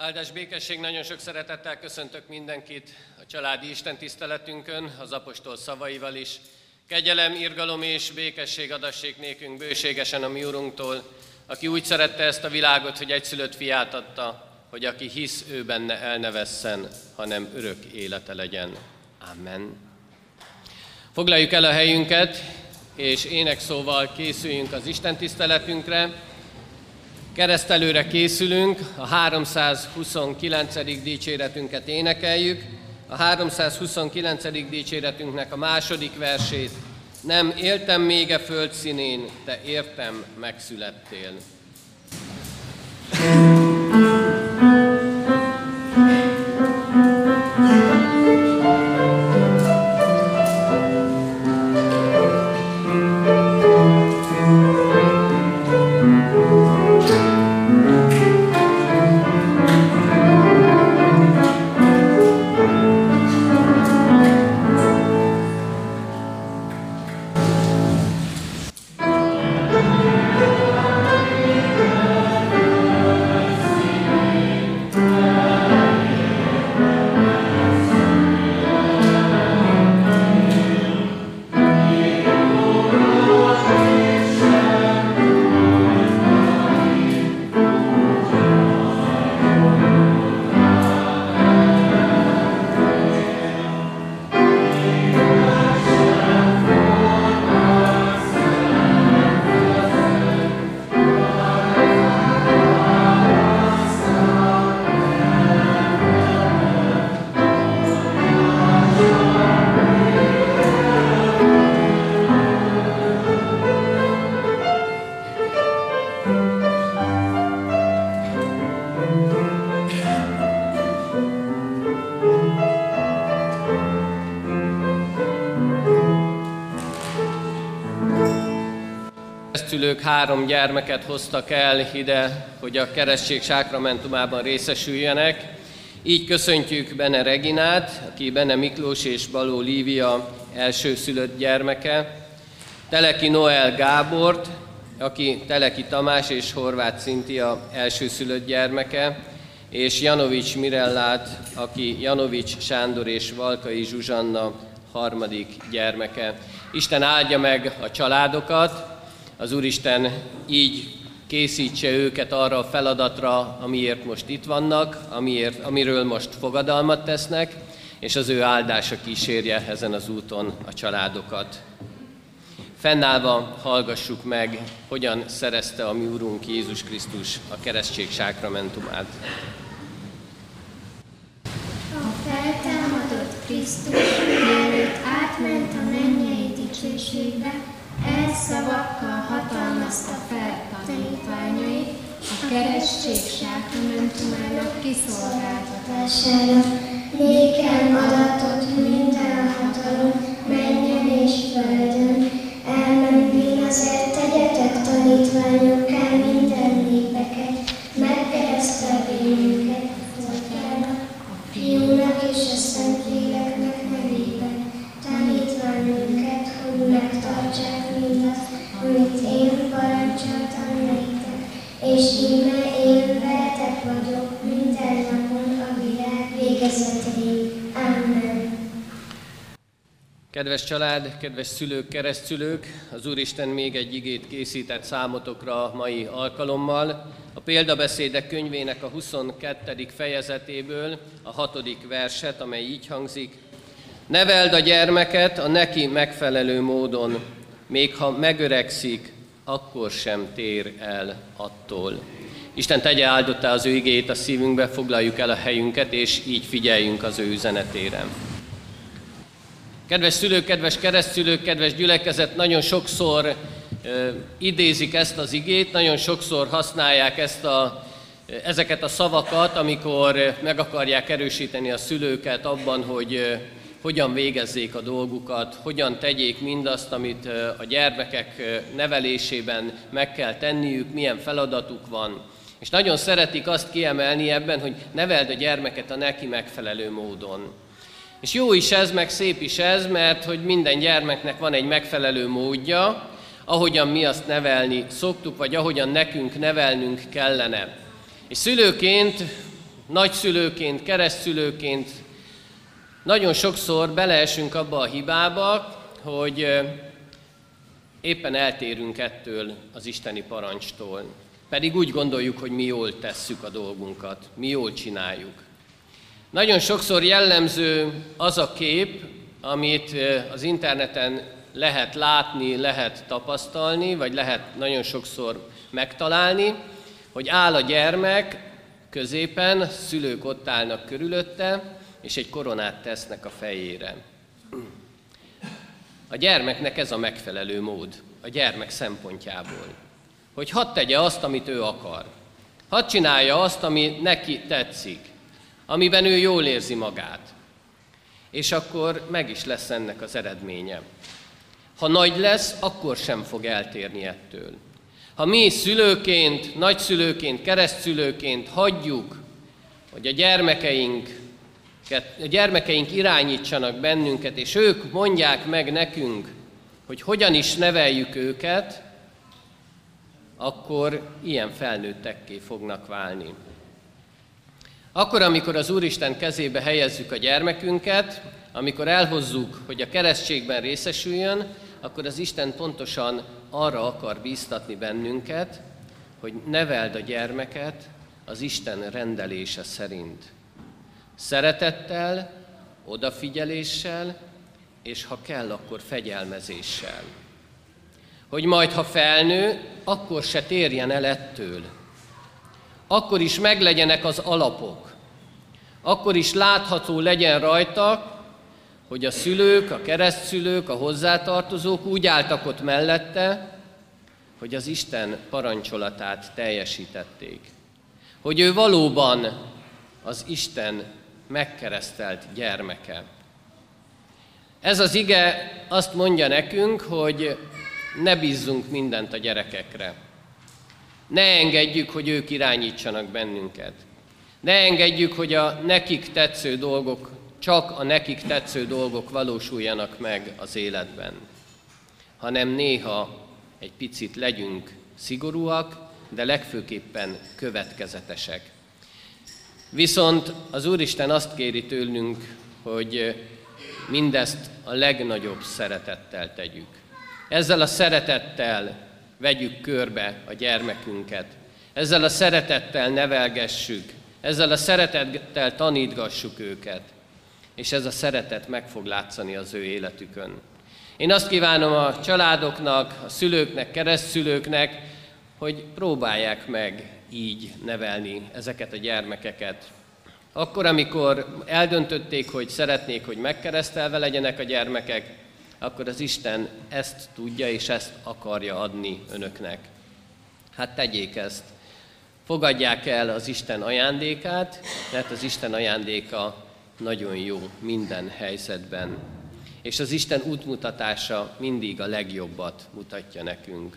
Áldás békesség, nagyon sok szeretettel köszöntök mindenkit a családi Isten tiszteletünkön, az apostol szavaival is. Kegyelem, irgalom és békesség adassék nékünk bőségesen a mi Urunktól, aki úgy szerette ezt a világot, hogy egyszülött fiát adta, hogy aki hisz, ő benne elnevesszen, hanem örök élete legyen. Amen. Foglaljuk el a helyünket, és énekszóval készüljünk az Isten tiszteletünkre. Keresztelőre készülünk, a 329. dicséretünket énekeljük. A 329. dicséretünknek a második versét. Nem éltem még a föld színén, de értem megszülettél. thank you három gyermeket hoztak el ide, hogy a keresztség sákramentumában részesüljenek. Így köszöntjük Bene Reginát, aki Bene Miklós és Baló Lívia elsőszülött gyermeke, Teleki Noel Gábort, aki Teleki Tamás és Horváth Cintia elsőszülött gyermeke, és Janovics Mirellát, aki Janovics Sándor és Valkai Zsuzsanna harmadik gyermeke. Isten áldja meg a családokat, az Úristen így készítse őket arra a feladatra, amiért most itt vannak, amiért, amiről most fogadalmat tesznek, és az ő áldása kísérje ezen az úton a családokat. Fennállva hallgassuk meg, hogyan szerezte a mi Úrunk Jézus Krisztus a keresztség sákramentumát. A feltámadott Krisztus, mielőtt átment a mennyei dicsőségbe, ez szavakkal hatalmazta fel tanítványait a keresztség sákramentumának kiszolgáltatására. Nékem adatot Kedves család, kedves szülők, keresztszülők, az Úristen még egy igét készített számotokra a mai alkalommal. A példabeszédek könyvének a 22. fejezetéből a hatodik verset, amely így hangzik. Neveld a gyermeket a neki megfelelő módon, még ha megöregszik, akkor sem tér el attól. Isten tegye áldotta az ő igét a szívünkbe, foglaljuk el a helyünket, és így figyeljünk az ő üzenetére. Kedves szülők, kedves keresztszülők, kedves gyülekezet, nagyon sokszor idézik ezt az igét, nagyon sokszor használják ezt a, ezeket a szavakat, amikor meg akarják erősíteni a szülőket abban, hogy hogyan végezzék a dolgukat, hogyan tegyék mindazt, amit a gyermekek nevelésében meg kell tenniük, milyen feladatuk van. És nagyon szeretik azt kiemelni ebben, hogy neveld a gyermeket a neki megfelelő módon. És jó is ez, meg szép is ez, mert hogy minden gyermeknek van egy megfelelő módja, ahogyan mi azt nevelni szoktuk, vagy ahogyan nekünk nevelnünk kellene. És szülőként nagyszülőként, keresztszülőként nagyon sokszor beleesünk abba a hibába, hogy éppen eltérünk ettől az isteni parancstól. Pedig úgy gondoljuk, hogy mi jól tesszük a dolgunkat, mi jól csináljuk. Nagyon sokszor jellemző az a kép, amit az interneten lehet látni, lehet tapasztalni, vagy lehet nagyon sokszor megtalálni, hogy áll a gyermek középen, szülők ott állnak körülötte, és egy koronát tesznek a fejére. A gyermeknek ez a megfelelő mód, a gyermek szempontjából. Hogy hadd tegye azt, amit ő akar. Hadd csinálja azt, ami neki tetszik, amiben ő jól érzi magát. És akkor meg is lesz ennek az eredménye. Ha nagy lesz, akkor sem fog eltérni ettől. Ha mi szülőként, nagyszülőként, keresztszülőként hagyjuk, hogy a gyermekeink, a gyermekeink irányítsanak bennünket, és ők mondják meg nekünk, hogy hogyan is neveljük őket, akkor ilyen felnőttekké fognak válni. Akkor, amikor az Úristen kezébe helyezzük a gyermekünket, amikor elhozzuk, hogy a keresztségben részesüljön, akkor az Isten pontosan arra akar bíztatni bennünket, hogy neveld a gyermeket az Isten rendelése szerint. Szeretettel, odafigyeléssel, és ha kell, akkor fegyelmezéssel. Hogy majd, ha felnő, akkor se térjen el ettől. Akkor is meglegyenek az alapok. Akkor is látható legyen rajta, hogy a szülők, a keresztszülők, a hozzátartozók úgy álltak ott mellette, hogy az Isten parancsolatát teljesítették. Hogy ő valóban az Isten megkeresztelt gyermeke. Ez az ige azt mondja nekünk, hogy ne bízzunk mindent a gyerekekre. Ne engedjük, hogy ők irányítsanak bennünket. Ne engedjük, hogy a nekik tetsző dolgok csak a nekik tetsző dolgok valósuljanak meg az életben, hanem néha egy picit legyünk szigorúak, de legfőképpen következetesek. Viszont az Úristen azt kéri tőlünk, hogy mindezt a legnagyobb szeretettel tegyük. Ezzel a szeretettel vegyük körbe a gyermekünket, ezzel a szeretettel nevelgessük, ezzel a szeretettel tanítgassuk őket és ez a szeretet meg fog látszani az ő életükön. Én azt kívánom a családoknak, a szülőknek, keresztszülőknek, hogy próbálják meg így nevelni ezeket a gyermekeket. Akkor, amikor eldöntötték, hogy szeretnék, hogy megkeresztelve legyenek a gyermekek, akkor az Isten ezt tudja és ezt akarja adni önöknek. Hát tegyék ezt. Fogadják el az Isten ajándékát, mert az Isten ajándéka nagyon jó minden helyzetben. És az Isten útmutatása mindig a legjobbat mutatja nekünk.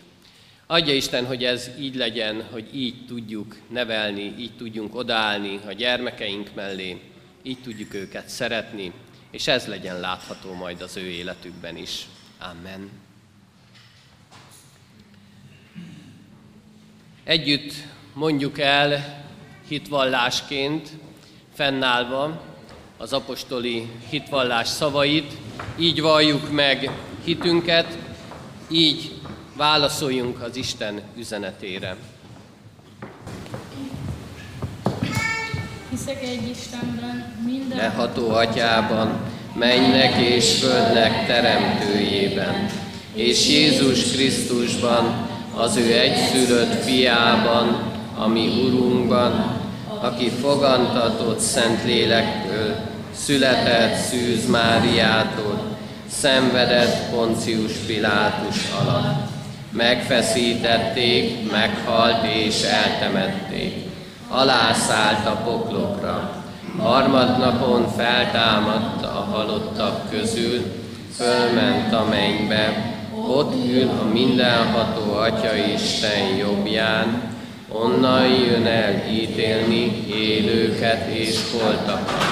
Adja Isten, hogy ez így legyen, hogy így tudjuk nevelni, így tudjunk odaállni a gyermekeink mellé, így tudjuk őket szeretni, és ez legyen látható majd az ő életükben is. Amen. Együtt mondjuk el hitvallásként, fennállva, az apostoli hitvallás szavait, így valljuk meg hitünket, így válaszoljunk az Isten üzenetére. Hiszek egy Istenben, minden... Leható atyában, mennek és földnek teremtőjében, és Jézus Krisztusban, az ő egyszülött fiában, ami Urunkban, aki fogantatott szent lélektől, született Szűz Máriától, szenvedett Poncius Pilátus alatt. Megfeszítették, meghalt és eltemették. Alászállt a poklokra. Harmadnapon feltámadt a halottak közül, fölment a mennybe, ott ül a mindenható Atya Isten jobbján, onnan jön el ítélni élőket és holtakat.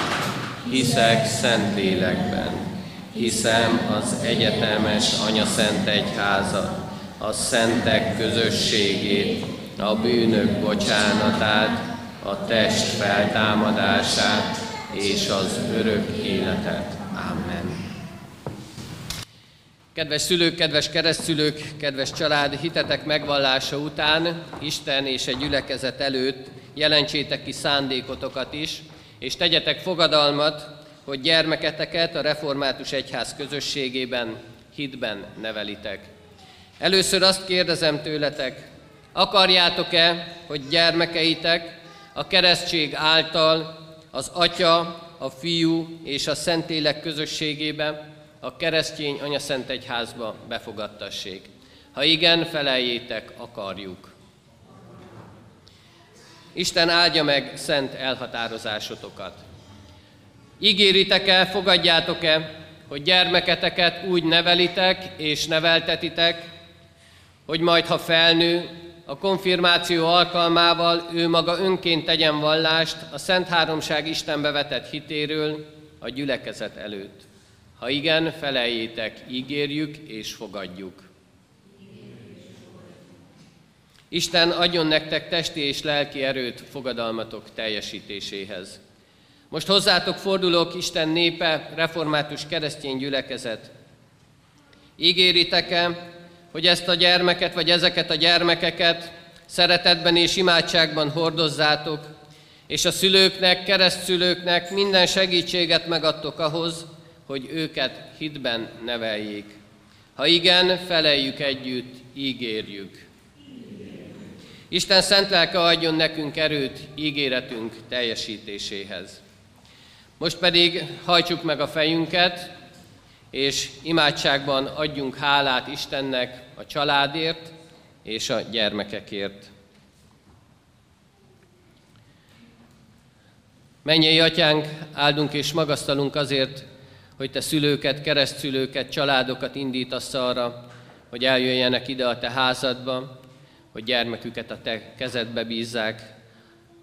Hiszek Szentlélekben, hiszem az egyetemes Anya Szent Egyházat, a szentek közösségét, a bűnök bocsánatát, a test feltámadását és az örök életet. Amen. Kedves szülők, kedves keresztszülők, kedves család, hitetek megvallása után Isten és egy gyülekezet előtt jelentsétek ki szándékotokat is, és tegyetek fogadalmat, hogy gyermeketeket a református egyház közösségében, hitben nevelitek. Először azt kérdezem tőletek, akarjátok-e, hogy gyermekeitek a keresztség által az Atya, a Fiú és a Szentlélek közösségébe, a keresztény anyaszent egyházba befogadtassék. Ha igen, feleljétek, akarjuk. Isten áldja meg szent elhatározásotokat. Ígéritek-e, fogadjátok-e, hogy gyermeketeket úgy nevelitek és neveltetitek, hogy majd, ha felnő, a konfirmáció alkalmával ő maga önként tegyen vallást a Szent Háromság Istenbe vetett hitéről a gyülekezet előtt. Ha igen, feleljétek, ígérjük és fogadjuk. Isten adjon nektek testi és lelki erőt fogadalmatok teljesítéséhez. Most hozzátok fordulok, Isten népe, református keresztény gyülekezet. Ígéritek-e, hogy ezt a gyermeket, vagy ezeket a gyermekeket szeretetben és imádságban hordozzátok, és a szülőknek, keresztszülőknek minden segítséget megadtok ahhoz, hogy őket hitben neveljék. Ha igen, feleljük együtt, ígérjük. Isten szent lelke adjon nekünk erőt ígéretünk teljesítéséhez. Most pedig hajtsuk meg a fejünket, és imádságban adjunk hálát Istennek a családért és a gyermekekért. Mennyei atyánk, áldunk és magasztalunk azért, hogy te szülőket, keresztszülőket, családokat indítasz arra, hogy eljöjjenek ide a te házadba, hogy gyermeküket a te kezedbe bízzák,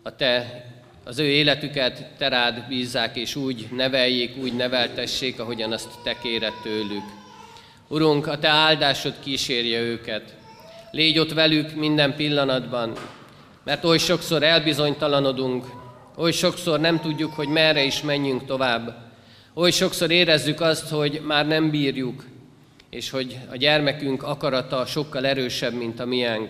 a te az ő életüket te rád bízzák, és úgy neveljék, úgy neveltessék, ahogyan azt te kéred tőlük. Urunk, a te áldásod kísérje őket. Légy ott velük minden pillanatban, mert oly sokszor elbizonytalanodunk, oly sokszor nem tudjuk, hogy merre is menjünk tovább. Oly sokszor érezzük azt, hogy már nem bírjuk, és hogy a gyermekünk akarata sokkal erősebb, mint a miénk.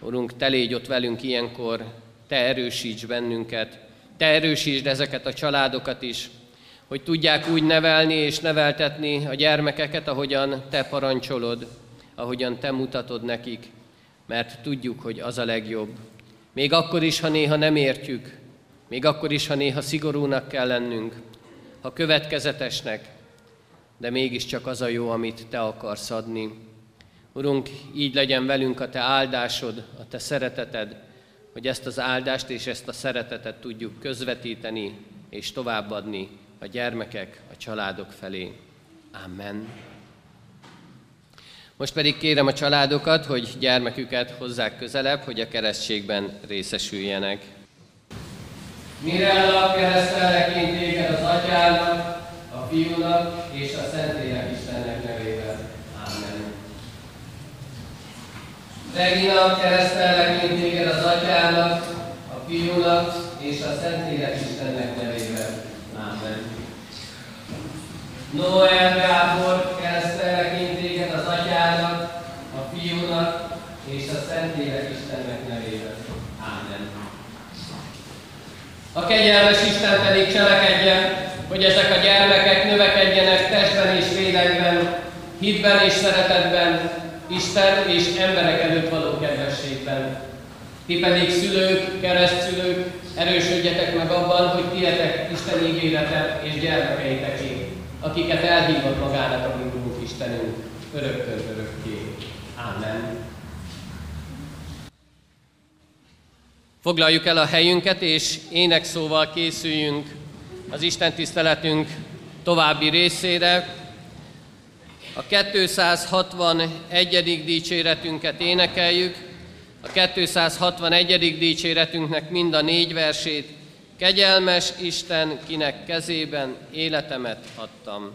Urunk, te légy ott velünk ilyenkor, te erősíts bennünket, te erősítsd ezeket a családokat is, hogy tudják úgy nevelni és neveltetni a gyermekeket, ahogyan te parancsolod, ahogyan te mutatod nekik, mert tudjuk, hogy az a legjobb. Még akkor is, ha néha nem értjük, még akkor is, ha néha szigorúnak kell lennünk, ha következetesnek, de mégiscsak az a jó, amit te akarsz adni. Urunk, így legyen velünk a te áldásod, a te szereteted, hogy ezt az áldást és ezt a szeretetet tudjuk közvetíteni és továbbadni a gyermekek, a családok felé. Amen. Most pedig kérem a családokat, hogy gyermeküket hozzák közelebb, hogy a keresztségben részesüljenek. Mirella keresztelek én téged az atyának, a fiúnak és a Szentlélek Istennek nevében. Amen. Regina, keresztellek én téged az Atyának, a Fiúnak és a Szentlélek Istennek nevében. Amen. Noel Gábor, keresztellek én téged az Atyának, a Fiúnak és a Szentlélek Istennek nevében. Amen. A kegyelmes Isten pedig cselekedjen, hogy ezek a gyermekek növekedjenek testben és lélekben, hitben és szeretetben, Isten és emberek előtt való kedvességben. Ti pedig szülők, keresztszülők, erősödjetek meg abban, hogy tietek Isten ígérete és gyermekeiteké, akiket elhívott magának a mi Istenünk, örökkön örökké. Amen. Foglaljuk el a helyünket, és énekszóval készüljünk az Isten tiszteletünk további részére, a 261. dicséretünket énekeljük, a 261. dicséretünknek mind a négy versét, Kegyelmes Isten, kinek kezében életemet adtam.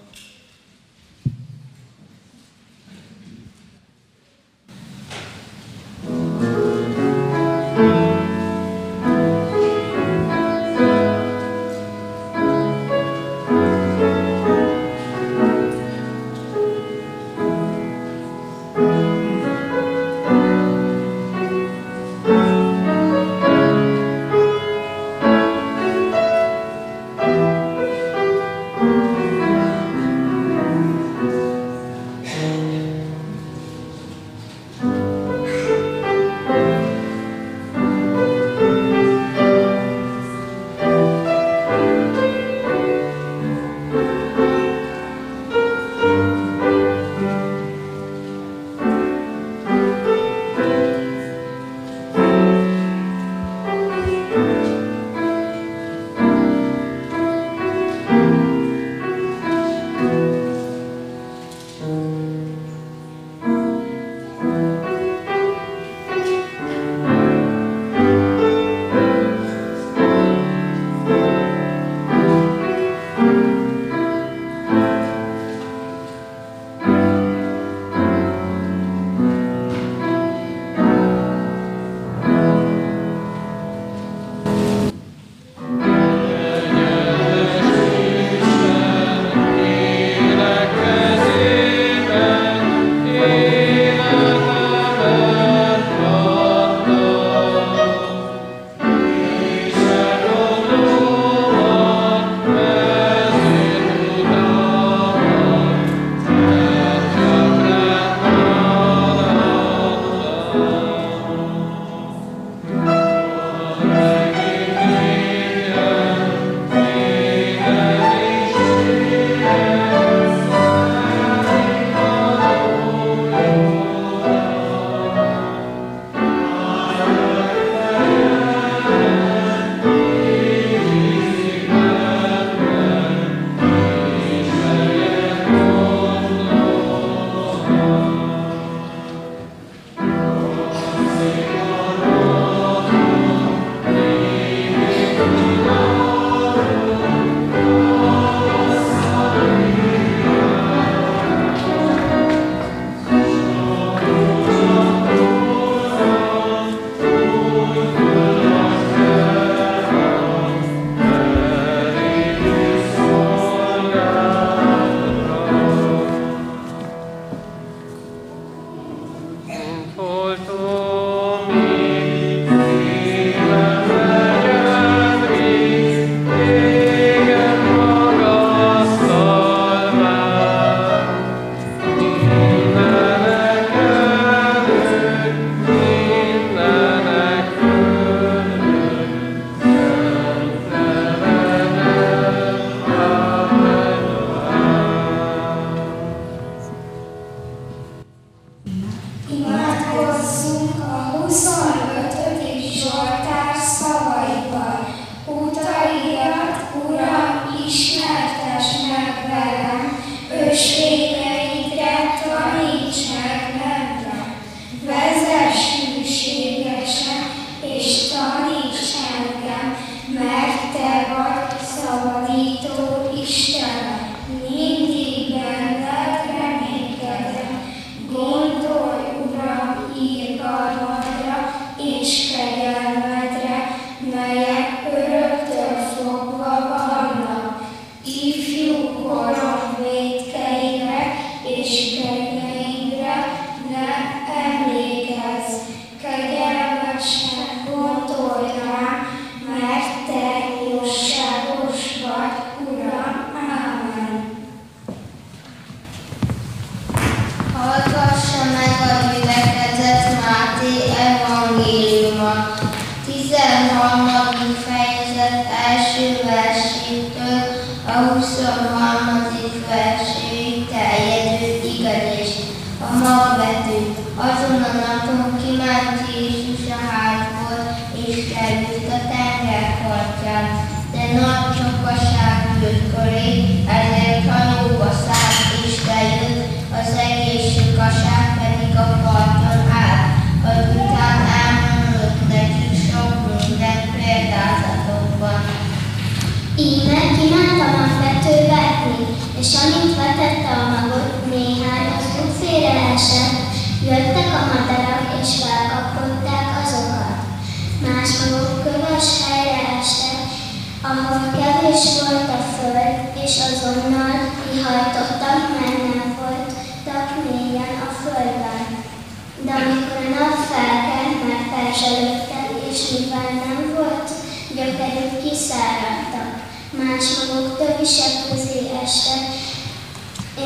Más magok tövisek közé estek,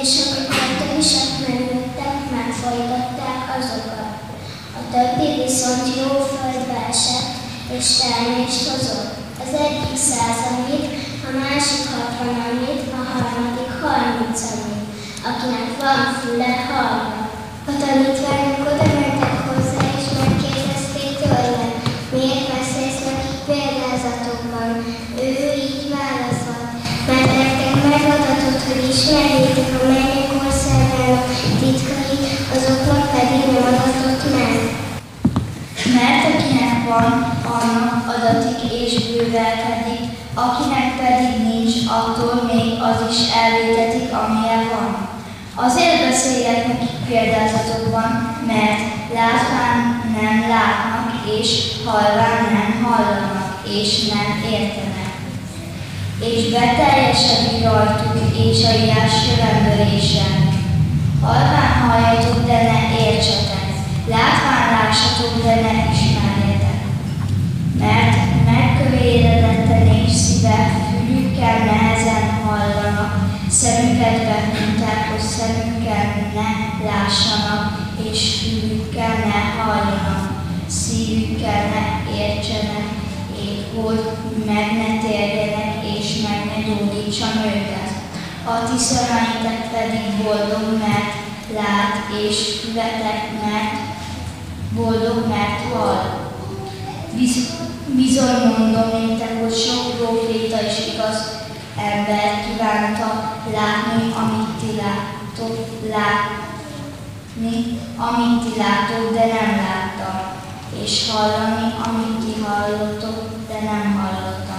és amikor a tövisek megnőttek, megfojtották azokat. A többi viszont jó földbe esett, és termést hozott. Az egyik százannyit, a másik hatvanannyit, a harmadik harmincannyit. Akinek van füle, hallja. A tanítványok oda hogy ismerjétek a mennyek országának titkait, azoknak pedig nem adatott meg. Mert akinek van, annak adatik és bővelkedik, akinek pedig nincs, attól még az is elvétetik, amilyen van. Azért beszélek nekik példázatokban, mert látván nem látnak, és halván nem hallanak, és nem értenek. És beteljesedik rajtuk és a írás jövendőlése. Halván halljatok, de ne értsetek. Látván lássatok, de ne ismerjetek. Mert megkövéredetten és szíve fülükkel nehezen hallanak, szemüket behunyták, hogy szemükkel ne lássanak, és fülükkel ne halljanak, szívükkel ne értsenek, és hogy meg ne térjenek, meg ne gyógyítsam őket. A ti szemeitek pedig boldog, mert lát, és füvetek, mert boldog, mert hall. Biz- Bizony mondom néktek, hogy sok proféta és igaz ember kívánta látni, amit ti láttok, látni, amit ti láttok, de nem láttak, és hallani, amit ti hallottok, de nem hallottak.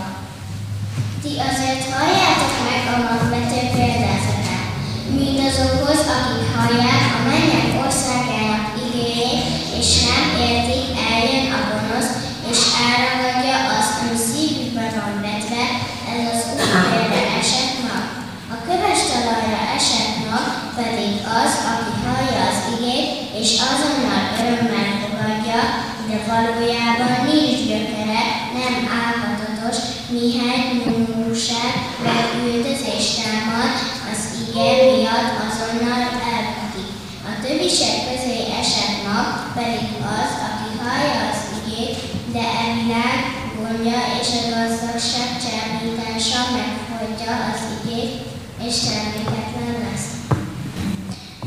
Ti azért halljátok meg a magvető példázatát, mindazokhoz, akik hallják a mennyek országának igényét, és nem értik, eljön a gonosz, és elragadja azt, ami szívükben van vetve, ez az útfélre esett mag. A köves talajra esett mag pedig az, aki hallja az igét, és azonnal örömmel fogadja, de valójában nincs gyökere, nem állhatatos, mihely nyomorúság vagy üldözés támad, az ige miatt azonnal elbukik. A többisek közé esett mag pedig az, aki hallja az igét, de e gondja és a gazdagság csábítása megfogyja az igét, és terméketlen lesz.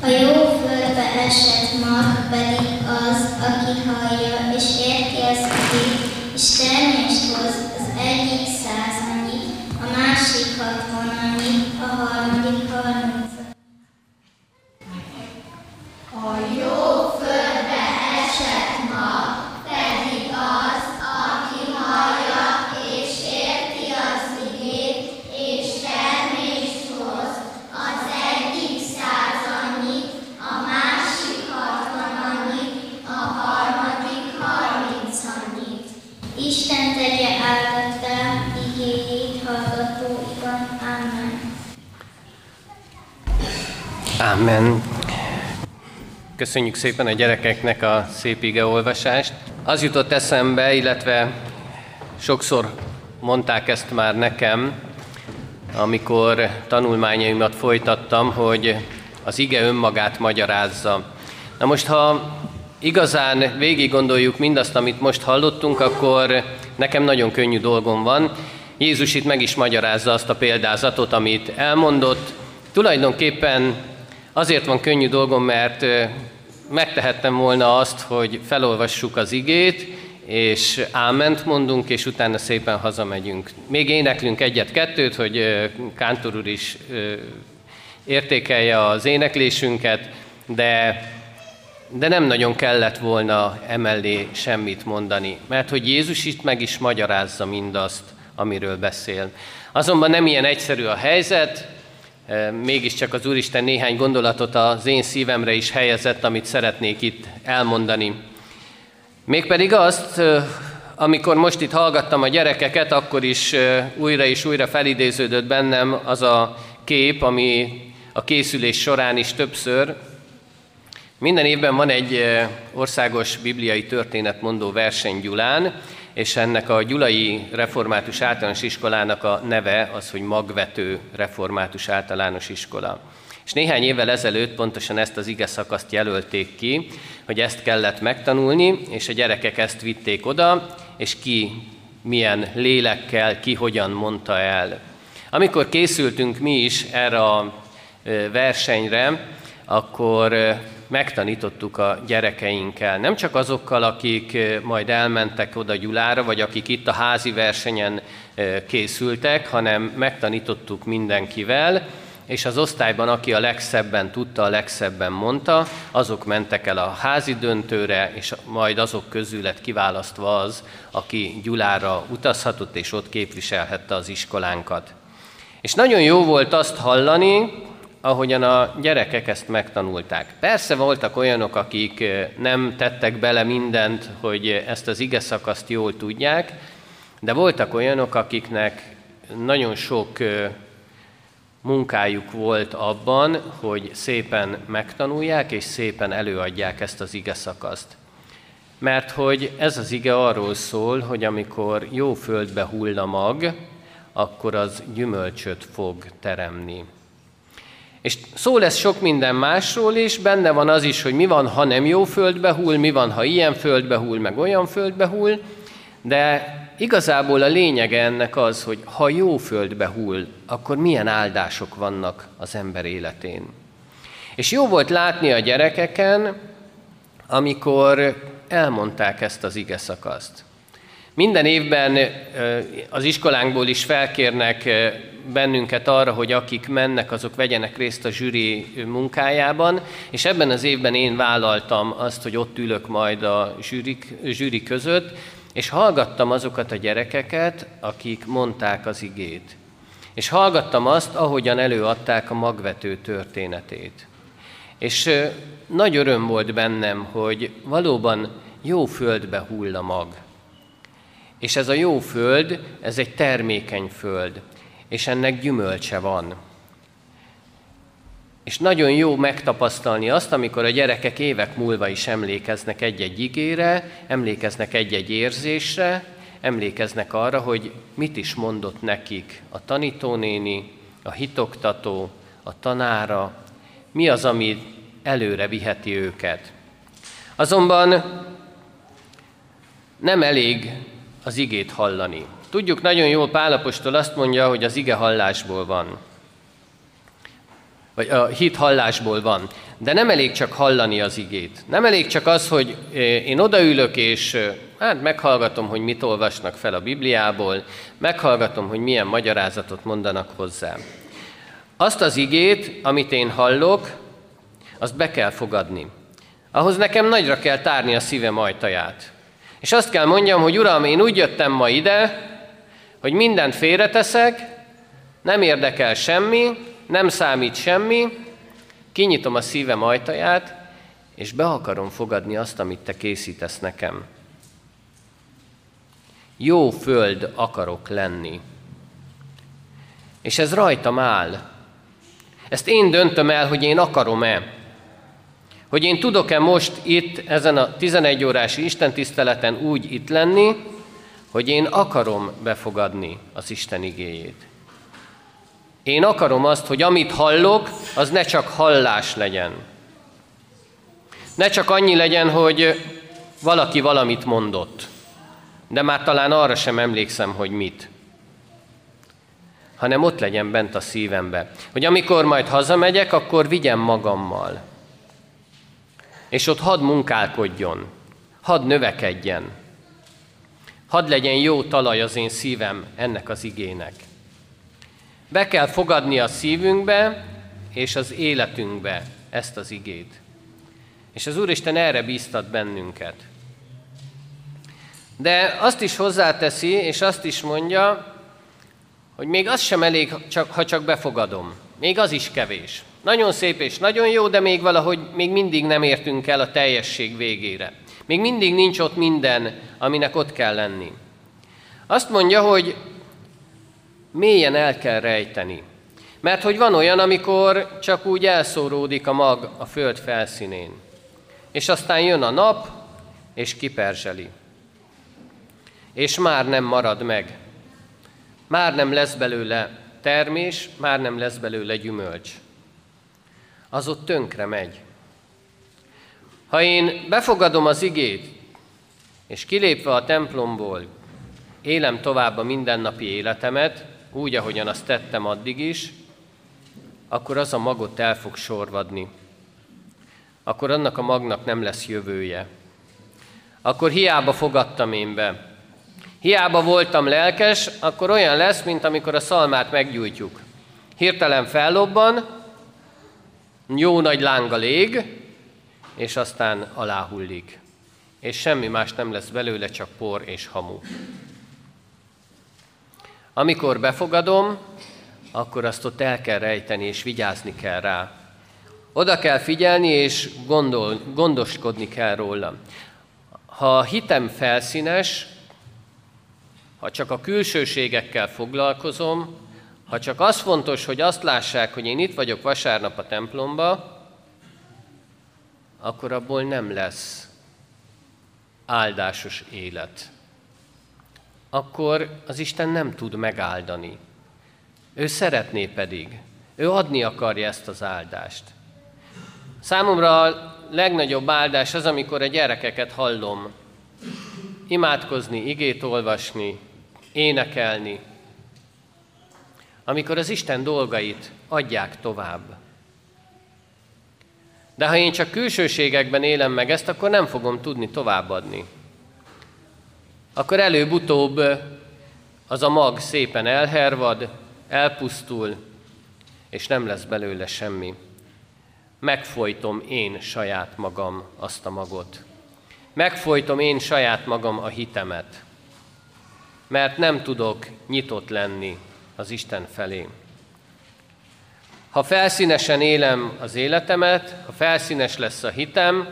A jó földbe esett mag pedig az, aki hallja és érti az igét, és termést hoz az egyik százannyit, a másik hatvanannyit, Köszönjük szépen a gyerekeknek a szép igeolvasást. Az jutott eszembe, illetve sokszor mondták ezt már nekem, amikor tanulmányaimat folytattam, hogy az ige önmagát magyarázza. Na most, ha igazán végig gondoljuk mindazt, amit most hallottunk, akkor nekem nagyon könnyű dolgom van. Jézus itt meg is magyarázza azt a példázatot, amit elmondott. Tulajdonképpen azért van könnyű dolgom, mert megtehettem volna azt, hogy felolvassuk az igét, és áment mondunk, és utána szépen hazamegyünk. Még éneklünk egyet-kettőt, hogy Kántor úr is értékelje az éneklésünket, de, de nem nagyon kellett volna emellé semmit mondani, mert hogy Jézus itt meg is magyarázza mindazt, amiről beszél. Azonban nem ilyen egyszerű a helyzet, mégiscsak az Úristen néhány gondolatot az én szívemre is helyezett, amit szeretnék itt elmondani. Mégpedig azt, amikor most itt hallgattam a gyerekeket, akkor is újra és újra felidéződött bennem az a kép, ami a készülés során is többször. Minden évben van egy országos bibliai történetmondó verseny Gyulán, és ennek a Gyulai Református Általános Iskolának a neve az, hogy Magvető Református Általános Iskola. És néhány évvel ezelőtt pontosan ezt az ige szakaszt jelölték ki, hogy ezt kellett megtanulni, és a gyerekek ezt vitték oda, és ki milyen lélekkel, ki hogyan mondta el. Amikor készültünk mi is erre a versenyre, akkor megtanítottuk a gyerekeinkkel. Nem csak azokkal, akik majd elmentek oda Gyulára, vagy akik itt a házi versenyen készültek, hanem megtanítottuk mindenkivel, és az osztályban, aki a legszebben tudta, a legszebben mondta, azok mentek el a házi döntőre, és majd azok közül lett kiválasztva az, aki Gyulára utazhatott, és ott képviselhette az iskolánkat. És nagyon jó volt azt hallani, ahogyan a gyerekek ezt megtanulták. Persze voltak olyanok, akik nem tettek bele mindent, hogy ezt az ige szakaszt jól tudják, de voltak olyanok, akiknek nagyon sok munkájuk volt abban, hogy szépen megtanulják és szépen előadják ezt az ige szakaszt. Mert hogy ez az ige arról szól, hogy amikor jó földbe hull a mag, akkor az gyümölcsöt fog teremni. És szó lesz sok minden másról is, benne van az is, hogy mi van, ha nem jó földbe hull, mi van, ha ilyen földbe hull, meg olyan földbe hull, de igazából a lényege ennek az, hogy ha jó földbe hull, akkor milyen áldások vannak az ember életén. És jó volt látni a gyerekeken, amikor elmondták ezt az ige szakaszt. Minden évben az iskolánkból is felkérnek bennünket arra, hogy akik mennek, azok vegyenek részt a zsűri munkájában, és ebben az évben én vállaltam azt, hogy ott ülök majd a zsűri, zsűri között, és hallgattam azokat a gyerekeket, akik mondták az igét. És hallgattam azt, ahogyan előadták a magvető történetét. És nagy öröm volt bennem, hogy valóban jó földbe hull a mag. És ez a jó föld, ez egy termékeny föld, és ennek gyümölcse van. És nagyon jó megtapasztalni azt, amikor a gyerekek évek múlva is emlékeznek egy-egy igére, emlékeznek egy-egy érzésre, emlékeznek arra, hogy mit is mondott nekik a tanítónéni, a hitoktató, a tanára, mi az, ami előre viheti őket. Azonban nem elég az igét hallani. Tudjuk nagyon jól, Pálapostól azt mondja, hogy az ige hallásból van. Vagy a hit hallásból van. De nem elég csak hallani az igét. Nem elég csak az, hogy én odaülök, és hát meghallgatom, hogy mit olvasnak fel a Bibliából, meghallgatom, hogy milyen magyarázatot mondanak hozzá. Azt az igét, amit én hallok, azt be kell fogadni. Ahhoz nekem nagyra kell tárni a szívem ajtaját. És azt kell mondjam, hogy Uram, én úgy jöttem ma ide, hogy mindent félreteszek, nem érdekel semmi, nem számít semmi, kinyitom a szívem ajtaját, és be akarom fogadni azt, amit te készítesz nekem. Jó föld akarok lenni. És ez rajtam áll. Ezt én döntöm el, hogy én akarom-e. Hogy én tudok-e most itt, ezen a 11 órás istentiszteleten úgy itt lenni, hogy én akarom befogadni az Isten igéjét. Én akarom azt, hogy amit hallok, az ne csak hallás legyen. Ne csak annyi legyen, hogy valaki valamit mondott, de már talán arra sem emlékszem, hogy mit. Hanem ott legyen bent a szívembe. Hogy amikor majd hazamegyek, akkor vigyem magammal. És ott hadd munkálkodjon, hadd növekedjen, hadd legyen jó talaj az én szívem ennek az igének. Be kell fogadni a szívünkbe és az életünkbe ezt az igét. És az Úristen erre bíztat bennünket. De azt is hozzáteszi, és azt is mondja, hogy még az sem elég, ha csak befogadom. Még az is kevés. Nagyon szép és nagyon jó, de még valahogy még mindig nem értünk el a teljesség végére. Még mindig nincs ott minden, aminek ott kell lenni. Azt mondja, hogy mélyen el kell rejteni. Mert hogy van olyan, amikor csak úgy elszóródik a mag a föld felszínén. És aztán jön a nap, és kiperzseli. És már nem marad meg. Már nem lesz belőle termés, már nem lesz belőle gyümölcs. Az ott tönkre megy. Ha én befogadom az igét, és kilépve a templomból élem tovább a mindennapi életemet, úgy, ahogyan azt tettem addig is, akkor az a magot el fog sorvadni. Akkor annak a magnak nem lesz jövője. Akkor hiába fogadtam én be. Hiába voltam lelkes, akkor olyan lesz, mint amikor a szalmát meggyújtjuk. Hirtelen fellobban, jó nagy lánga lég, és aztán aláhullik. És semmi más nem lesz belőle, csak por és hamu. Amikor befogadom, akkor azt ott el kell rejteni, és vigyázni kell rá. Oda kell figyelni, és gondol, gondoskodni kell róla. Ha a hitem felszínes, ha csak a külsőségekkel foglalkozom, ha csak az fontos, hogy azt lássák, hogy én itt vagyok vasárnap a templomba, akkor abból nem lesz áldásos élet. Akkor az Isten nem tud megáldani. Ő szeretné pedig. Ő adni akarja ezt az áldást. Számomra a legnagyobb áldás az, amikor a gyerekeket hallom imádkozni, igét olvasni, énekelni, amikor az Isten dolgait adják tovább. De ha én csak külsőségekben élem meg ezt, akkor nem fogom tudni továbbadni. Akkor előbb-utóbb az a mag szépen elhervad, elpusztul, és nem lesz belőle semmi. Megfojtom én saját magam azt a magot. Megfojtom én saját magam a hitemet, mert nem tudok nyitott lenni az Isten felé. Ha felszínesen élem az életemet, ha felszínes lesz a hitem,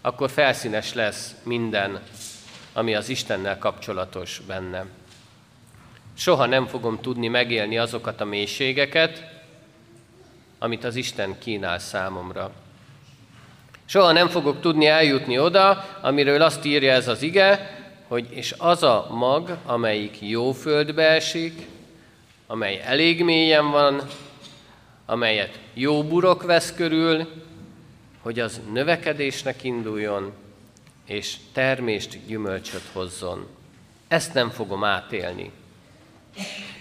akkor felszínes lesz minden, ami az Istennel kapcsolatos bennem. Soha nem fogom tudni megélni azokat a mélységeket, amit az Isten kínál számomra. Soha nem fogok tudni eljutni oda, amiről azt írja ez az ige, hogy és az a mag, amelyik jó földbe esik, amely elég mélyen van, amelyet jó burok vesz körül, hogy az növekedésnek induljon, és termést, gyümölcsöt hozzon. Ezt nem fogom átélni.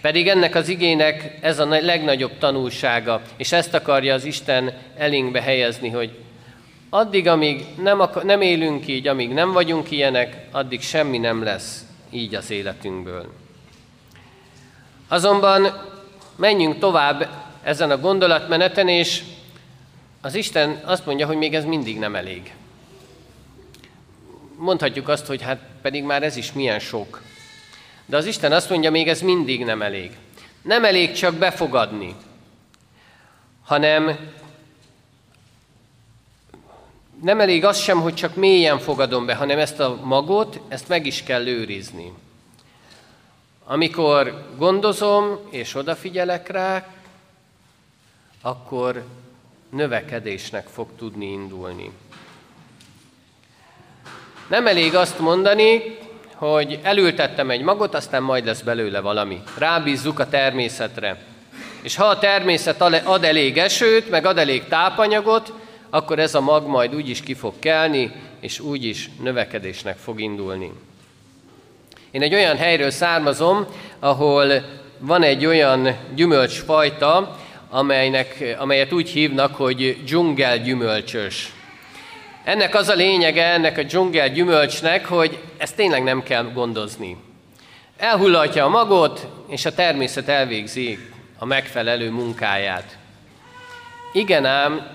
Pedig ennek az igének ez a legnagyobb tanulsága, és ezt akarja az Isten elénkbe helyezni, hogy addig, amíg nem, akar, nem élünk így, amíg nem vagyunk ilyenek, addig semmi nem lesz így az életünkből. Azonban menjünk tovább ezen a gondolatmeneten, és az Isten azt mondja, hogy még ez mindig nem elég. Mondhatjuk azt, hogy hát pedig már ez is milyen sok. De az Isten azt mondja, még ez mindig nem elég. Nem elég csak befogadni, hanem nem elég az sem, hogy csak mélyen fogadom be, hanem ezt a magot, ezt meg is kell őrizni. Amikor gondozom és odafigyelek rá, akkor növekedésnek fog tudni indulni. Nem elég azt mondani, hogy elültettem egy magot, aztán majd lesz belőle valami. Rábízzuk a természetre. És ha a természet ad elég esőt, meg ad elég tápanyagot, akkor ez a mag majd úgy is ki fog kelni, és úgy is növekedésnek fog indulni. Én egy olyan helyről származom, ahol van egy olyan gyümölcsfajta, amelynek, amelyet úgy hívnak, hogy dzsungel gyümölcsös. Ennek az a lényege, ennek a dzsungel gyümölcsnek, hogy ezt tényleg nem kell gondozni. Elhullatja a magot, és a természet elvégzi a megfelelő munkáját. Igen ám,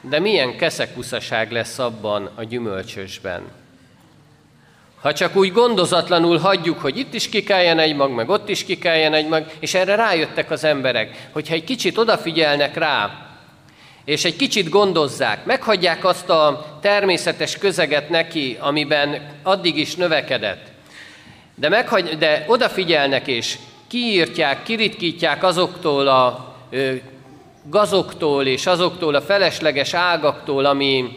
de milyen keszekuszaság lesz abban a gyümölcsösben. Ha csak úgy gondozatlanul hagyjuk, hogy itt is kikeljen egy mag, meg ott is kikeljen egy mag, és erre rájöttek az emberek, hogyha egy kicsit odafigyelnek rá, és egy kicsit gondozzák, meghagyják azt a természetes közeget neki, amiben addig is növekedett, de, meghagy, de odafigyelnek és kiírtják, kiritkítják azoktól a ö, gazoktól és azoktól a felesleges ágaktól, ami,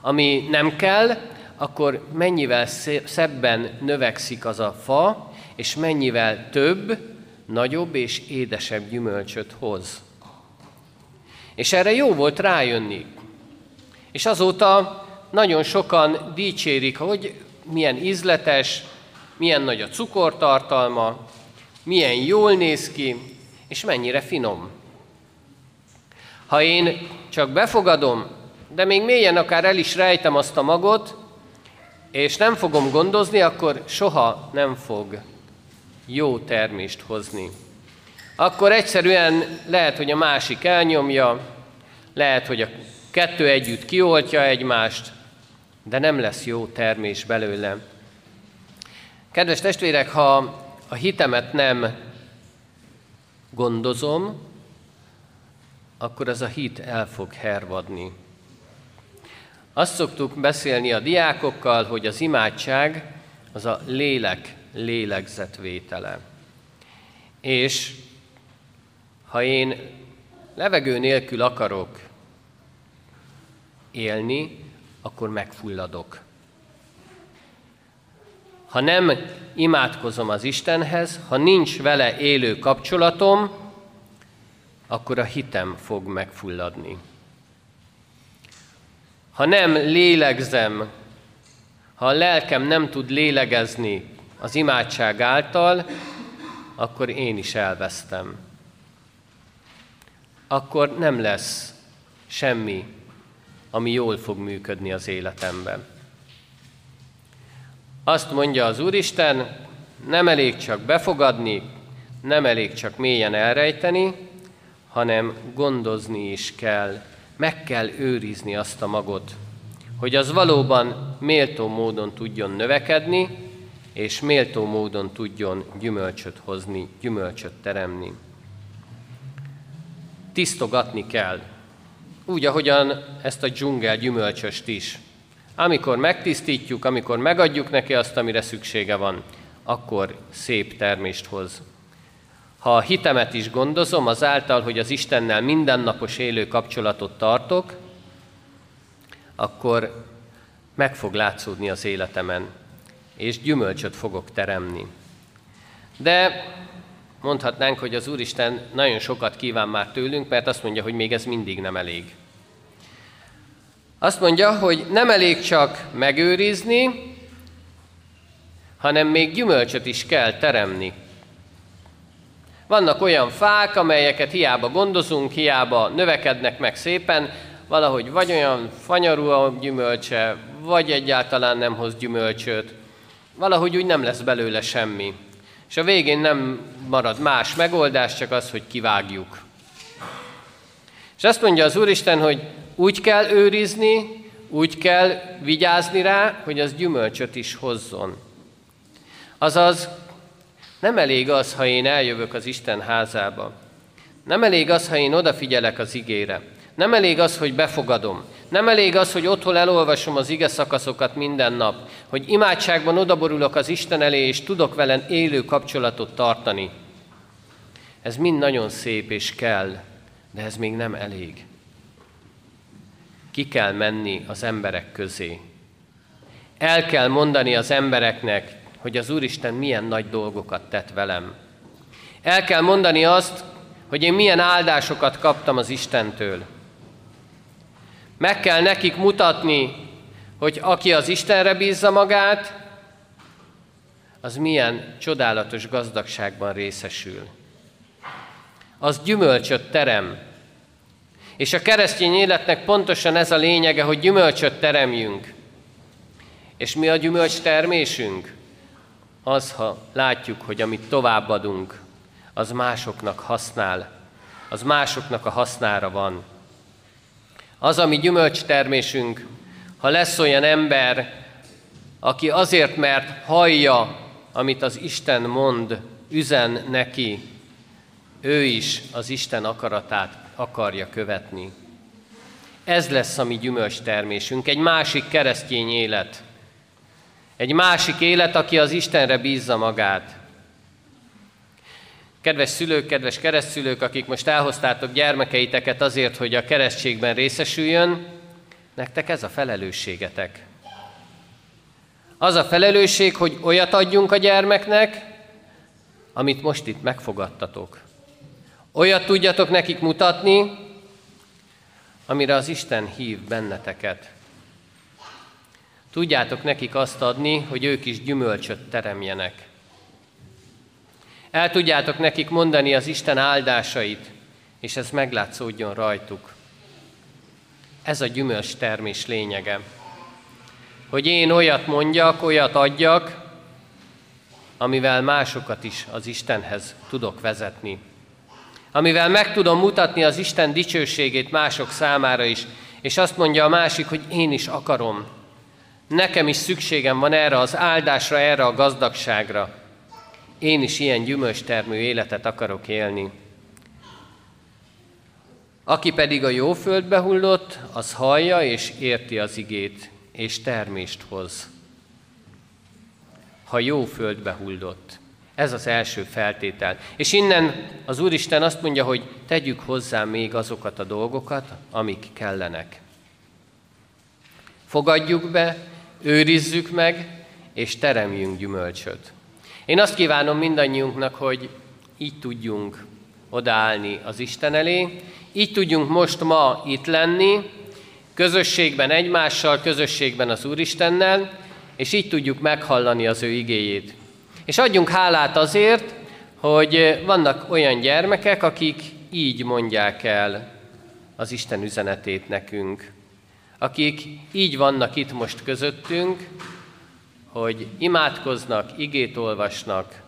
ami nem kell, akkor mennyivel szebben növekszik az a fa, és mennyivel több, nagyobb és édesebb gyümölcsöt hoz. És erre jó volt rájönni. És azóta nagyon sokan dicsérik, hogy milyen ízletes, milyen nagy a cukortartalma, milyen jól néz ki, és mennyire finom. Ha én csak befogadom, de még mélyen akár el is rejtem azt a magot, és nem fogom gondozni, akkor soha nem fog jó termést hozni. Akkor egyszerűen lehet, hogy a másik elnyomja, lehet, hogy a kettő együtt kioltja egymást, de nem lesz jó termés belőle. Kedves testvérek, ha a hitemet nem gondozom, akkor az a hit el fog hervadni. Azt szoktuk beszélni a diákokkal, hogy az imádság az a lélek lélegzetvétele. És ha én levegő nélkül akarok élni, akkor megfulladok. Ha nem imádkozom az Istenhez, ha nincs vele élő kapcsolatom, akkor a hitem fog megfulladni. Ha nem lélegzem, ha a lelkem nem tud lélegezni az imádság által, akkor én is elvesztem. Akkor nem lesz semmi, ami jól fog működni az életemben. Azt mondja az Úristen, nem elég csak befogadni, nem elég csak mélyen elrejteni, hanem gondozni is kell, meg kell őrizni azt a magot, hogy az valóban méltó módon tudjon növekedni, és méltó módon tudjon gyümölcsöt hozni, gyümölcsöt teremni. Tisztogatni kell, úgy, ahogyan ezt a dzsungel gyümölcsöst is. Amikor megtisztítjuk, amikor megadjuk neki azt, amire szüksége van, akkor szép termést hoz. Ha a hitemet is gondozom, azáltal, hogy az Istennel mindennapos élő kapcsolatot tartok, akkor meg fog látszódni az életemen, és gyümölcsöt fogok teremni. De mondhatnánk, hogy az Úristen nagyon sokat kíván már tőlünk, mert azt mondja, hogy még ez mindig nem elég. Azt mondja, hogy nem elég csak megőrizni, hanem még gyümölcsöt is kell teremni. Vannak olyan fák, amelyeket hiába gondozunk, hiába növekednek meg szépen, valahogy vagy olyan fanyarú a gyümölcse, vagy egyáltalán nem hoz gyümölcsöt, valahogy úgy nem lesz belőle semmi. És a végén nem marad más megoldás, csak az, hogy kivágjuk. És azt mondja az Úristen, hogy úgy kell őrizni, úgy kell vigyázni rá, hogy az gyümölcsöt is hozzon. Azaz, nem elég az, ha én eljövök az Isten házába. Nem elég az, ha én odafigyelek az igére. Nem elég az, hogy befogadom. Nem elég az, hogy otthon elolvasom az ige szakaszokat minden nap, hogy imádságban odaborulok az Isten elé, és tudok vele élő kapcsolatot tartani. Ez mind nagyon szép és kell, de ez még nem elég. Ki kell menni az emberek közé. El kell mondani az embereknek, hogy az Úristen milyen nagy dolgokat tett velem. El kell mondani azt, hogy én milyen áldásokat kaptam az Istentől. Meg kell nekik mutatni, hogy aki az Istenre bízza magát, az milyen csodálatos gazdagságban részesül. Az gyümölcsöt terem. És a keresztény életnek pontosan ez a lényege, hogy gyümölcsöt teremjünk. És mi a gyümölcs termésünk? Az, ha látjuk, hogy amit továbbadunk, az másoknak használ, az másoknak a hasznára van. Az, ami gyümölcs termésünk, ha lesz olyan ember, aki azért, mert hallja, amit az Isten mond, üzen neki, ő is az Isten akaratát akarja követni. Ez lesz a mi gyümölcs termésünk, egy másik keresztény élet. Egy másik élet, aki az Istenre bízza magát. Kedves szülők, kedves keresztszülők, akik most elhoztátok gyermekeiteket azért, hogy a keresztségben részesüljön, nektek ez a felelősségetek. Az a felelősség, hogy olyat adjunk a gyermeknek, amit most itt megfogadtatok. Olyat tudjatok nekik mutatni, amire az Isten hív benneteket. Tudjátok nekik azt adni, hogy ők is gyümölcsöt teremjenek. El tudjátok nekik mondani az Isten áldásait, és ez meglátszódjon rajtuk. Ez a gyümölcs termés lényege. Hogy én olyat mondjak, olyat adjak, amivel másokat is az Istenhez tudok vezetni. Amivel meg tudom mutatni az Isten dicsőségét mások számára is, és azt mondja a másik, hogy én is akarom. Nekem is szükségem van erre az áldásra, erre a gazdagságra. Én is ilyen gyümölcstermő életet akarok élni. Aki pedig a jó földbe hullott, az hallja és érti az igét, és termést hoz. Ha jó földbe hullott. Ez az első feltétel. És innen az Úristen azt mondja, hogy tegyük hozzá még azokat a dolgokat, amik kellenek. Fogadjuk be, őrizzük meg, és teremjünk gyümölcsöt. Én azt kívánom mindannyiunknak, hogy így tudjunk odaállni az Isten elé, így tudjunk most ma itt lenni, közösségben egymással, közösségben az Úristennel, és így tudjuk meghallani az ő igéjét. És adjunk hálát azért, hogy vannak olyan gyermekek, akik így mondják el az Isten üzenetét nekünk. Akik így vannak itt most közöttünk, hogy imádkoznak, igét olvasnak,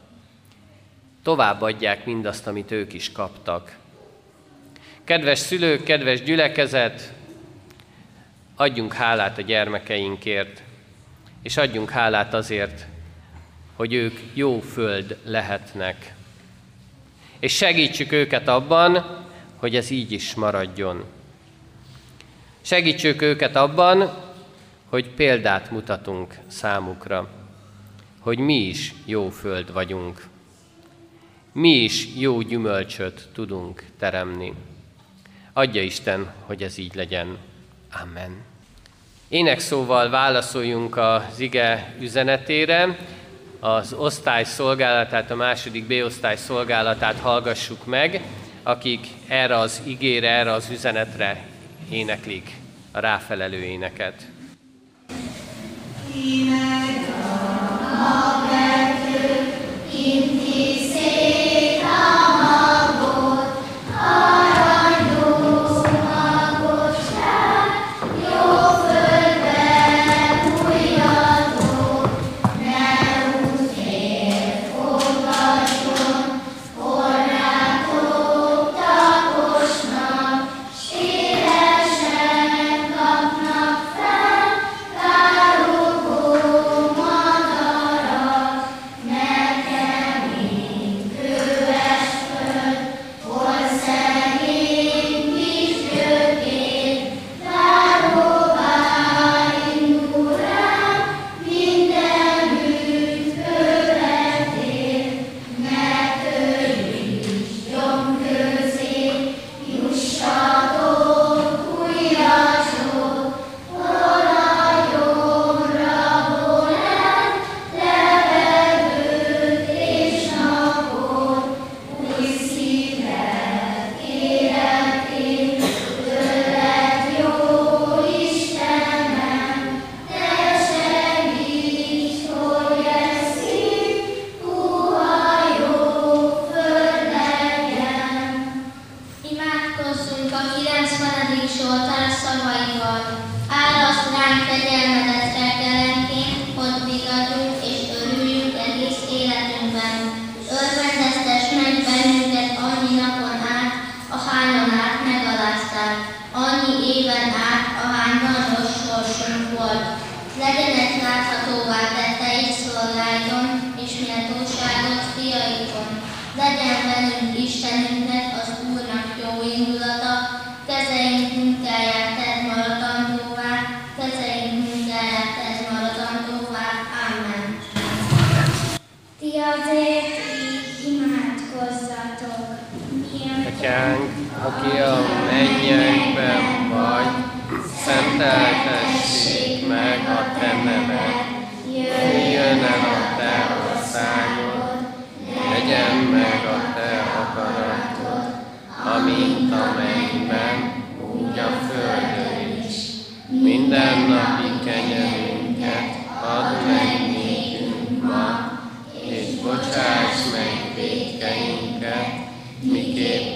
továbbadják mindazt, amit ők is kaptak. Kedves szülők, kedves gyülekezet, adjunk hálát a gyermekeinkért, és adjunk hálát azért, hogy ők jó föld lehetnek. És segítsük őket abban, hogy ez így is maradjon. Segítsük őket abban, hogy példát mutatunk számukra, hogy mi is jó föld vagyunk. Mi is jó gyümölcsöt tudunk teremni. Adja Isten, hogy ez így legyen. Amen. Énekszóval válaszoljunk az ige üzenetére, az osztály szolgálatát, a második B-osztály szolgálatát hallgassuk meg, akik erre az igére, erre az üzenetre éneklik a ráfelelő éneket. Ének a kettő, Atyánk, aki a mennyekben vagy, szenteltessék meg a te neved, jöjjön el a te országod, legyen meg a te akaratod, amint a mennyben, úgy a földön is. Minden napi kenyerünket add meg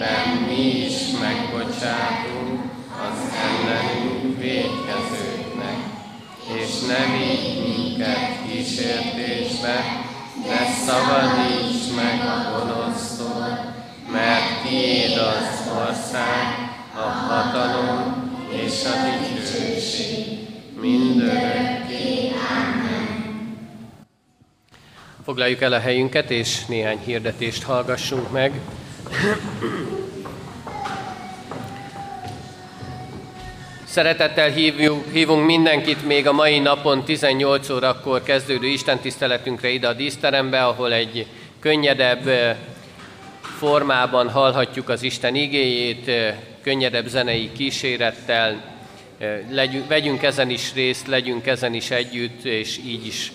miképpen mi is megbocsátunk az ellenünk védkezőknek. És ne vigy minket kísértésbe, de szabadíts meg a gonosztól, mert tiéd az ország, a hatalom és a dicsőség mindörökké. Amen. Foglaljuk el a helyünket, és néhány hirdetést hallgassunk meg. Szeretettel hívjuk, hívunk mindenkit még a mai napon 18 órakor kezdődő istentiszteletünkre ide a díszterembe, ahol egy könnyedebb formában hallhatjuk az Isten igéjét, könnyedebb zenei kísérettel, legyünk, vegyünk ezen is részt, legyünk ezen is együtt, és így is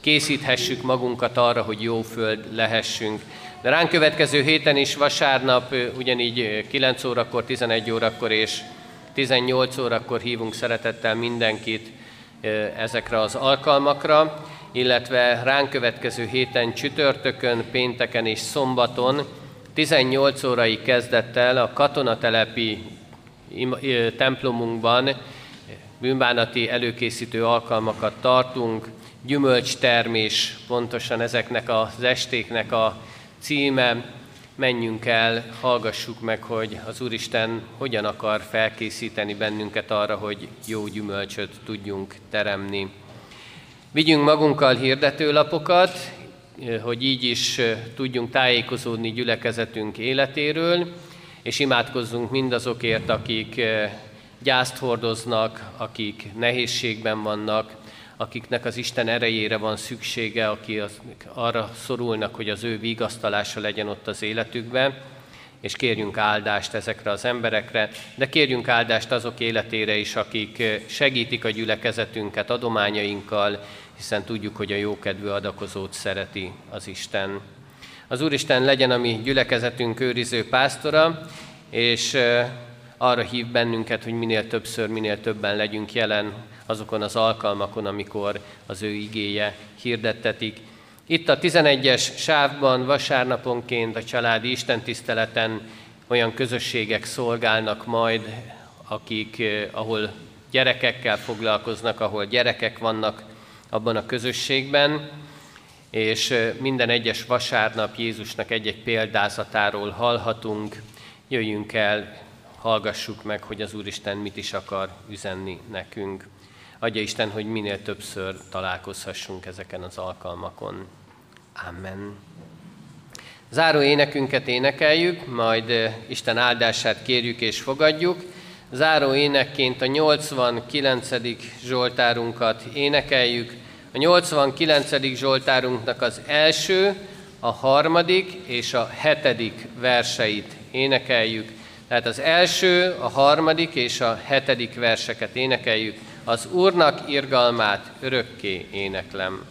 készíthessük magunkat arra, hogy jó föld lehessünk. De ránk következő héten is vasárnap, ugyanígy 9 órakor, 11 órakor és 18 órakor hívunk szeretettel mindenkit ezekre az alkalmakra, illetve ránk következő héten csütörtökön, pénteken és szombaton 18 órai kezdettel a katonatelepi templomunkban bűnbánati előkészítő alkalmakat tartunk, gyümölcstermés, pontosan ezeknek az estéknek a címe, menjünk el, hallgassuk meg, hogy az Úristen hogyan akar felkészíteni bennünket arra, hogy jó gyümölcsöt tudjunk teremni. Vigyünk magunkkal hirdetőlapokat, hogy így is tudjunk tájékozódni gyülekezetünk életéről, és imádkozzunk mindazokért, akik gyászt hordoznak, akik nehézségben vannak, akiknek az Isten erejére van szüksége, aki az, arra szorulnak, hogy az ő vigasztalása legyen ott az életükben, és kérjünk áldást ezekre az emberekre, de kérjünk áldást azok életére is, akik segítik a gyülekezetünket adományainkkal, hiszen tudjuk, hogy a jókedvű adakozót szereti az Isten. Az Úristen legyen a mi gyülekezetünk őriző pásztora, és arra hív bennünket, hogy minél többször, minél többen legyünk jelen azokon az alkalmakon, amikor az ő igéje hirdettetik. Itt a 11-es sávban vasárnaponként a családi istentiszteleten olyan közösségek szolgálnak majd, akik, eh, ahol gyerekekkel foglalkoznak, ahol gyerekek vannak abban a közösségben, és eh, minden egyes vasárnap Jézusnak egy-egy példázatáról hallhatunk. Jöjjünk el, hallgassuk meg, hogy az Úristen mit is akar üzenni nekünk. Adja Isten, hogy minél többször találkozhassunk ezeken az alkalmakon. Amen. Záró énekünket énekeljük, majd Isten áldását kérjük és fogadjuk. Záró énekként a 89. Zsoltárunkat énekeljük. A 89. Zsoltárunknak az első, a harmadik és a hetedik verseit énekeljük. Tehát az első, a harmadik és a hetedik verseket énekeljük. Az Úrnak irgalmát örökké éneklem.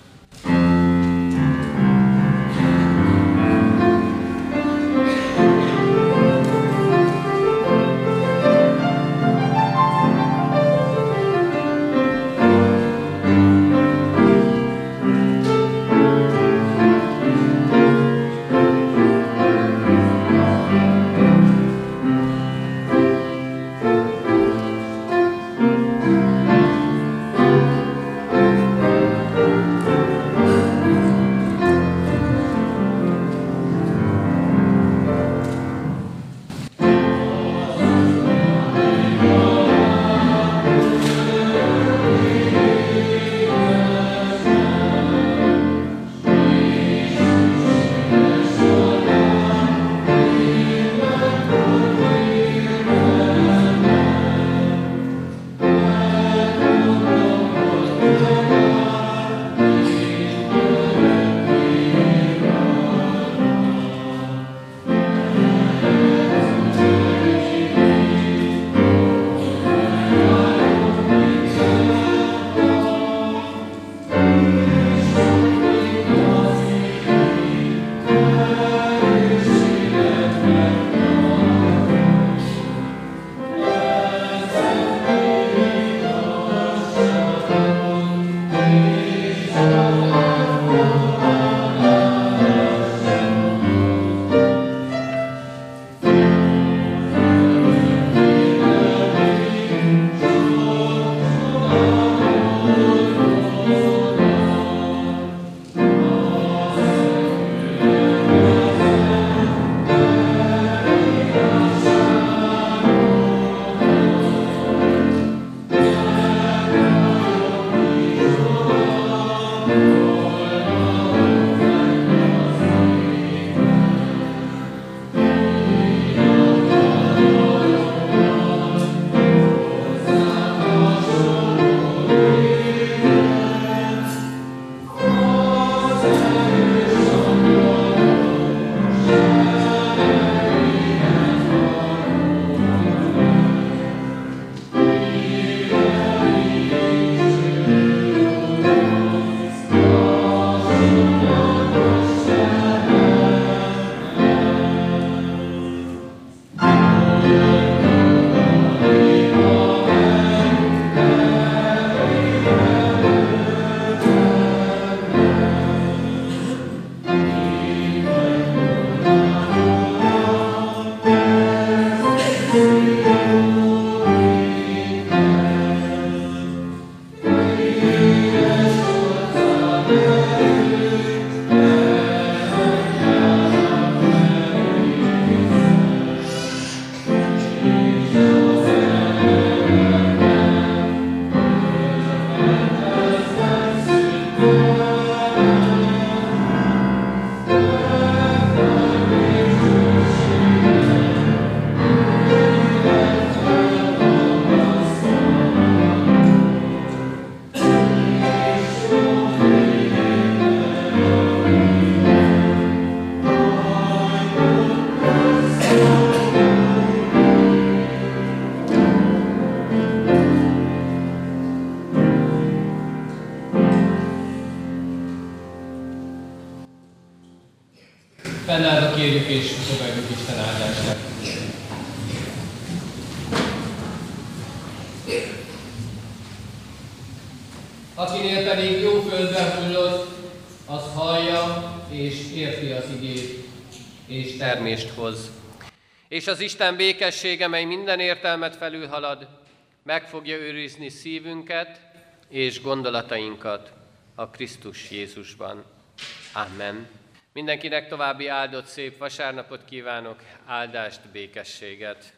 És az Isten békessége, mely minden értelmet felülhalad, meg fogja őrizni szívünket és gondolatainkat a Krisztus Jézusban. Amen. Mindenkinek további áldott szép vasárnapot kívánok, áldást, békességet.